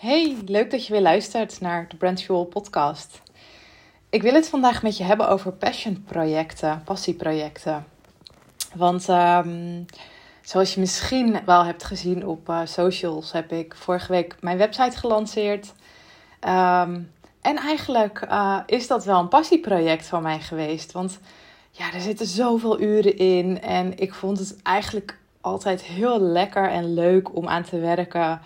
Hey, leuk dat je weer luistert naar de Brand Fuel podcast. Ik wil het vandaag met je hebben over passionprojecten, passieprojecten. Want um, zoals je misschien wel hebt gezien op uh, socials, heb ik vorige week mijn website gelanceerd. Um, en eigenlijk uh, is dat wel een passieproject van mij geweest. Want ja, er zitten zoveel uren in. En ik vond het eigenlijk altijd heel lekker en leuk om aan te werken.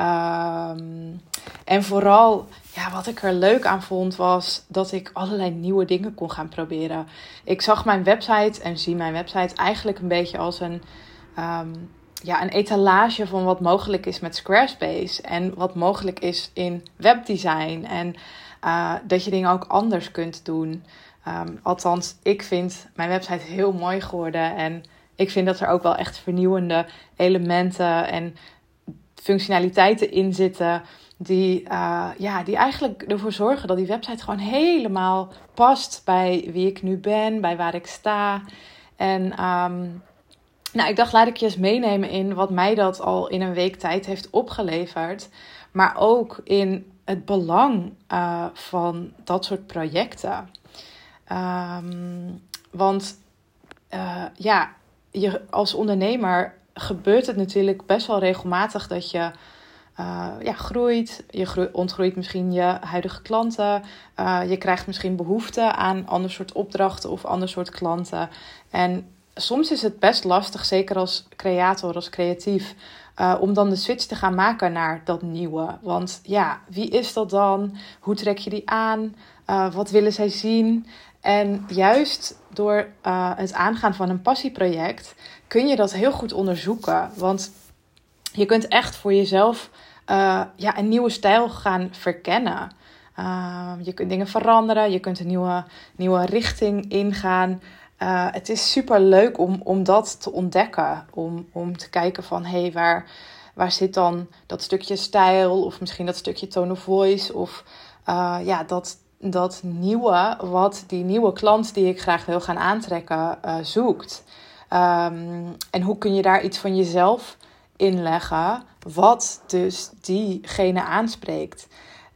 Um, en vooral, ja, wat ik er leuk aan vond, was dat ik allerlei nieuwe dingen kon gaan proberen. Ik zag mijn website en zie mijn website eigenlijk een beetje als een, um, ja, een etalage van wat mogelijk is met Squarespace. En wat mogelijk is in webdesign. En uh, dat je dingen ook anders kunt doen. Um, althans, ik vind mijn website heel mooi geworden. En ik vind dat er ook wel echt vernieuwende elementen en functionaliteiten in zitten. Die, uh, ja, die eigenlijk ervoor zorgen dat die website gewoon helemaal past bij wie ik nu ben, bij waar ik sta. En um, nou, ik dacht, laat ik je eens meenemen in wat mij dat al in een week tijd heeft opgeleverd. Maar ook in het belang uh, van dat soort projecten. Um, want uh, ja, je, als ondernemer gebeurt het natuurlijk best wel regelmatig dat je uh, ja, groeit. Je groeit, ontgroeit misschien je huidige klanten. Uh, je krijgt misschien behoefte aan ander soort opdrachten of ander soort klanten. En soms is het best lastig, zeker als creator, als creatief, uh, om dan de switch te gaan maken naar dat nieuwe. Want ja, wie is dat dan? Hoe trek je die aan? wat willen zij zien? En juist door uh, het aangaan van een passieproject kun je dat heel goed onderzoeken. Want je kunt echt voor jezelf uh, ja, een nieuwe stijl gaan verkennen. Uh, je kunt dingen veranderen, je kunt een nieuwe, nieuwe richting ingaan. het is super leuk om, om dat te ontdekken. Om, om te kijken van hé, hey, waar, waar zit dan dat stukje stijl? Of misschien dat stukje tone of voice. Of ja, dat, dat nieuwe, wat die nieuwe klant die ik graag wil gaan aantrekken, uh, zoekt. Um, en hoe kun je daar iets van jezelf inleggen, wat dus diegene aanspreekt.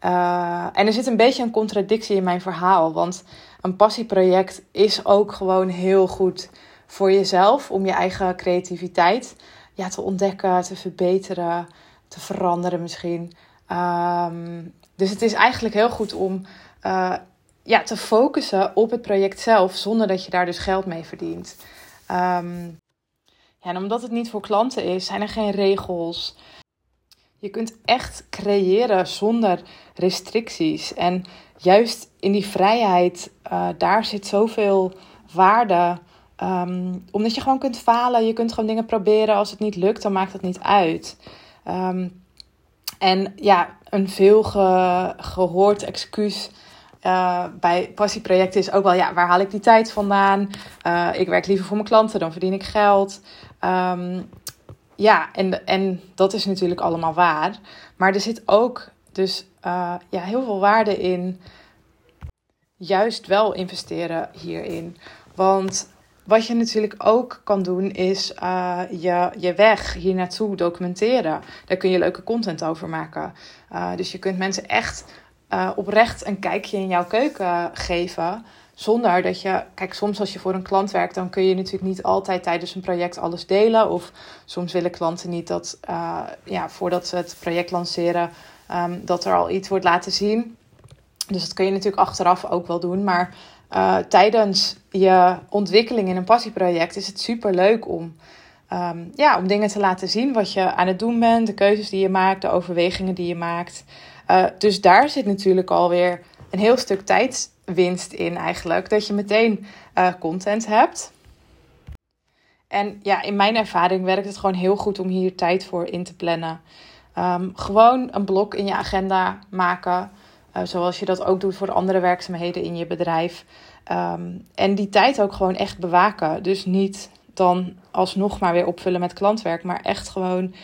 Uh, en er zit een beetje een contradictie in mijn verhaal, want een passieproject is ook gewoon heel goed voor jezelf, om je eigen creativiteit ja, te ontdekken, te verbeteren, te veranderen misschien. Um, dus het is eigenlijk heel goed om uh, ja, te focussen op het project zelf, zonder dat je daar dus geld mee verdient. Um, ja, en omdat het niet voor klanten is, zijn er geen regels. Je kunt echt creëren zonder restricties. En juist in die vrijheid, uh, daar zit zoveel waarde. Um, omdat je gewoon kunt falen, je kunt gewoon dingen proberen. Als het niet lukt, dan maakt het niet uit. Um, en ja, een veel ge gehoord excuus uh, bij passieprojecten is ook wel, ja, waar haal ik die tijd vandaan? Uh, ik werk liever voor mijn klanten, dan verdien ik geld. Um, ja, en, en dat is natuurlijk allemaal waar. Maar er zit ook dus uh, ja, heel veel waarde in juist wel investeren hierin. Want wat je natuurlijk ook kan doen, is je, je weg hier naartoe documenteren. Daar kun je leuke content over maken. Dus je kunt mensen echt uh, oprecht een kijkje in jouw keuken geven. Zonder dat je, kijk, soms als je voor een klant werkt, dan kun je natuurlijk niet altijd tijdens een project alles delen. Of soms willen klanten niet dat, uh, ja, voordat ze het project lanceren, um, dat er al iets wordt laten zien. Dus dat kun je natuurlijk achteraf ook wel doen. Maar uh, tijdens je ontwikkeling in een passieproject is het super leuk om, um, ja, om dingen te laten zien. Wat je aan het doen bent, de keuzes die je maakt, de overwegingen die je maakt. Uh, dus daar zit natuurlijk alweer een heel stuk tijdswinst in eigenlijk. Dat je meteen uh, content hebt. En ja, in mijn ervaring werkt het gewoon heel goed om hier tijd voor in te plannen. Um, gewoon een blok in je agenda maken. Uh, zoals je dat ook doet voor andere werkzaamheden in je bedrijf. Um, en die tijd ook gewoon echt bewaken. Dus niet dan alsnog maar weer opvullen met klantwerk. Maar echt gewoon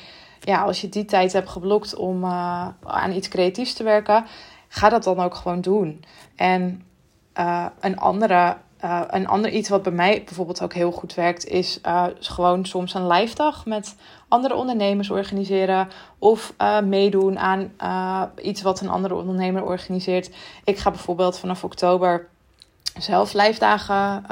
ja, als je die tijd hebt geblokt om uh, aan iets creatiefs te werken, ga dat dan ook gewoon doen. En uh, een andere uh, een ander iets wat bij mij bijvoorbeeld ook heel goed werkt, is gewoon soms een live dag met andere ondernemers organiseren. Of meedoen aan iets wat een andere ondernemer organiseert. Ik ga bijvoorbeeld vanaf oktober zelf live dagen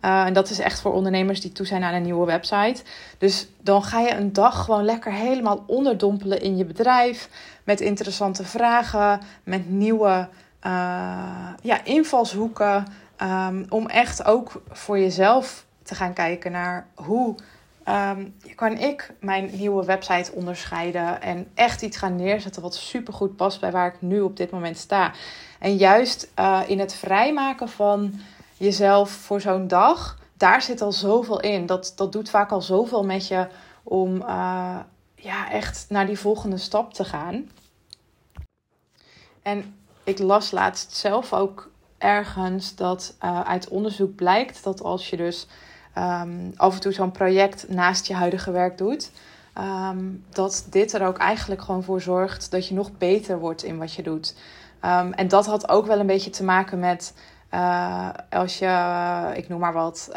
faciliteren. en dat is echt voor ondernemers die toe zijn aan een nieuwe website. Dus dan ga je een dag gewoon lekker helemaal onderdompelen in je bedrijf. Met interessante vragen, met nieuwe uh, ja, invalshoeken. Um, om echt ook voor jezelf te gaan kijken naar hoe um, kan ik mijn nieuwe website onderscheiden. En echt iets gaan neerzetten wat supergoed past bij waar ik nu op dit moment sta. En juist uh, in het vrijmaken van jezelf voor zo'n dag, daar zit al zoveel in. Dat, dat doet vaak al zoveel met je om uh, ja, echt naar die volgende stap te gaan. En ik las laatst zelf ook ergens dat uh, uit onderzoek blijkt dat als je dus um, af en toe zo'n project naast je huidige werk doet, um, dat dit er ook eigenlijk gewoon voor zorgt dat je nog beter wordt in wat je doet. Um, en dat had ook wel een beetje te maken met uh, als je, ik noem maar wat,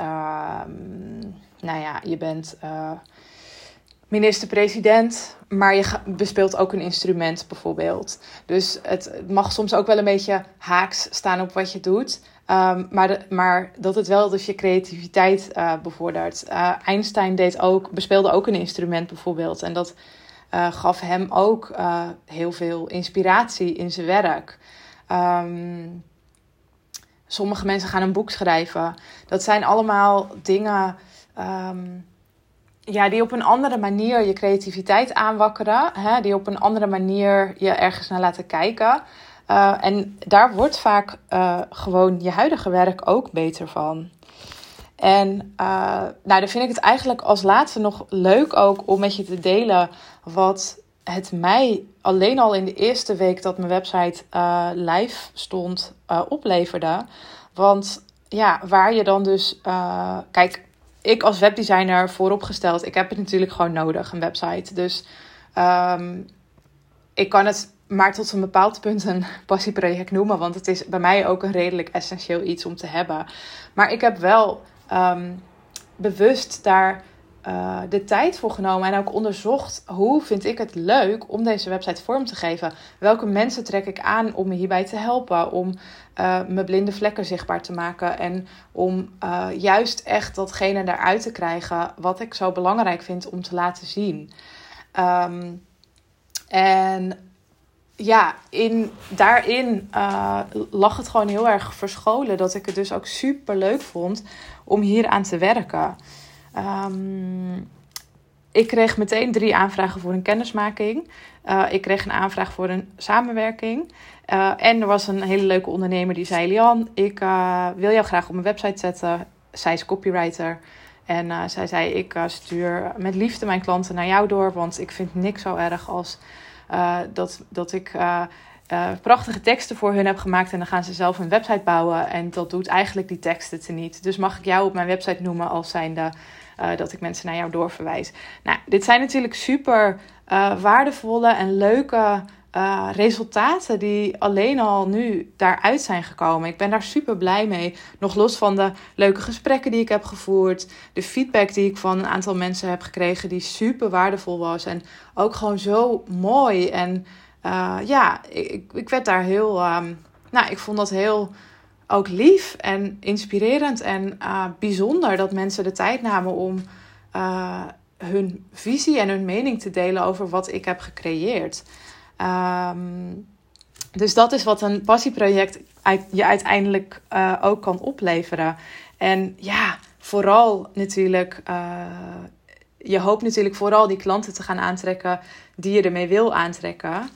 nou ja, je bent. Uh, minister-president, maar je bespeelt ook een instrument bijvoorbeeld. Dus het mag soms ook wel een beetje haaks staan op wat je doet. Um, maar, maar dat het wel dus je creativiteit uh, bevordert. Einstein deed ook, bespeelde ook een instrument bijvoorbeeld. En dat gaf hem ook heel veel inspiratie in zijn werk. Um, sommige mensen gaan een boek schrijven. Dat zijn allemaal dingen. Um, ja, die op een andere manier je creativiteit aanwakkeren. Hè, die op een andere manier je ergens naar laten kijken. Uh, en daar wordt vaak uh, gewoon je huidige werk ook beter van. En uh, nou, dan vind ik het eigenlijk als laatste nog leuk ook om met je te delen wat het mij alleen al in de eerste week dat mijn website live stond opleverde. Want ja, waar je dan dus. kijk, ik als webdesigner vooropgesteld, ik heb het natuurlijk gewoon nodig, een website. Dus um, ik kan het maar tot een bepaald punt een passieproject noemen, want het is bij mij ook een redelijk essentieel iets om te hebben. Maar ik heb wel um, bewust daar uh, de tijd voor genomen en ook onderzocht hoe vind ik het leuk om deze website vorm te geven. Welke mensen trek ik aan om me hierbij te helpen, om uh, mijn blinde vlekken zichtbaar te maken en om uh, juist echt datgene eruit te krijgen wat ik zo belangrijk vind om te laten zien. Um, en ja, in, daarin lag het gewoon heel erg verscholen dat ik het dus ook super leuk vond om hier aan te werken. Um, ik kreeg meteen drie aanvragen voor een kennismaking. Uh, ik kreeg een aanvraag voor een samenwerking. Uh, en er was een hele leuke ondernemer die zei: Lian, ik uh, wil jou graag op mijn website zetten. Zij is copywriter. En zij zei: Ik stuur met liefde mijn klanten naar jou door. Want ik vind niks zo erg als dat, dat ik. Prachtige teksten voor hun heb gemaakt en dan gaan ze zelf een website bouwen. En dat doet eigenlijk die teksten te niet. Dus mag ik jou op mijn website noemen als zijnde uh, dat ik mensen naar jou doorverwijs. Nou, dit zijn natuurlijk super uh, waardevolle en leuke resultaten die alleen al nu daaruit zijn gekomen. Ik ben daar super blij mee. Nog los van de leuke gesprekken die ik heb gevoerd, de feedback die ik van een aantal mensen heb gekregen, die super waardevol was en ook gewoon zo mooi. En ja, ik, ik werd daar heel. Um, nou, ik vond dat heel ook lief en inspirerend en uh, bijzonder dat mensen de tijd namen om uh, hun visie en hun mening te delen over wat ik heb gecreëerd. Um, dus dat is wat een passieproject je uiteindelijk ook kan opleveren. En ja, vooral natuurlijk. je hoopt natuurlijk vooral die klanten te gaan aantrekken die je ermee wil aantrekken.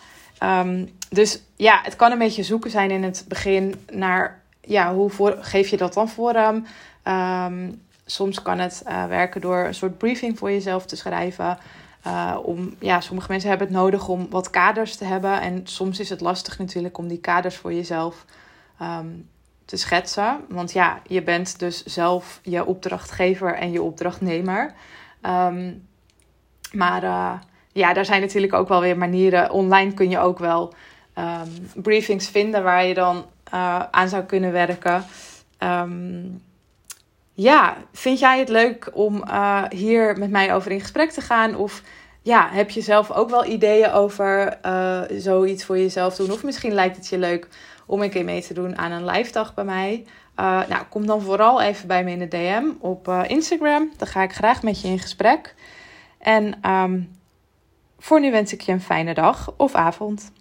Um, dus ja, het kan een beetje zoeken zijn in het begin naar ja, hoe voor, geef je dat dan vorm? Um, soms kan het uh, werken door een soort briefing voor jezelf te schrijven. Uh, om, ja, sommige mensen hebben het nodig om wat kaders te hebben. En soms is het lastig natuurlijk om die kaders voor jezelf um, te schetsen. Want ja, je bent dus zelf je opdrachtgever en je opdrachtnemer. Maar uh, ja, daar zijn natuurlijk ook wel weer manieren. Online kun je ook wel briefings vinden waar je dan uh, aan zou kunnen werken. ehm, ja, vind jij het leuk om uh, hier met mij over in gesprek te gaan? Of ja, heb je zelf ook wel ideeën over uh, zoiets voor jezelf doen? Of misschien lijkt het je leuk om een keer mee te doen aan een live dag bij mij. Nou, kom dan vooral even bij me in de DM op Instagram. Dan ga ik graag met je in gesprek. En um, voor nu wens ik je een fijne dag of avond.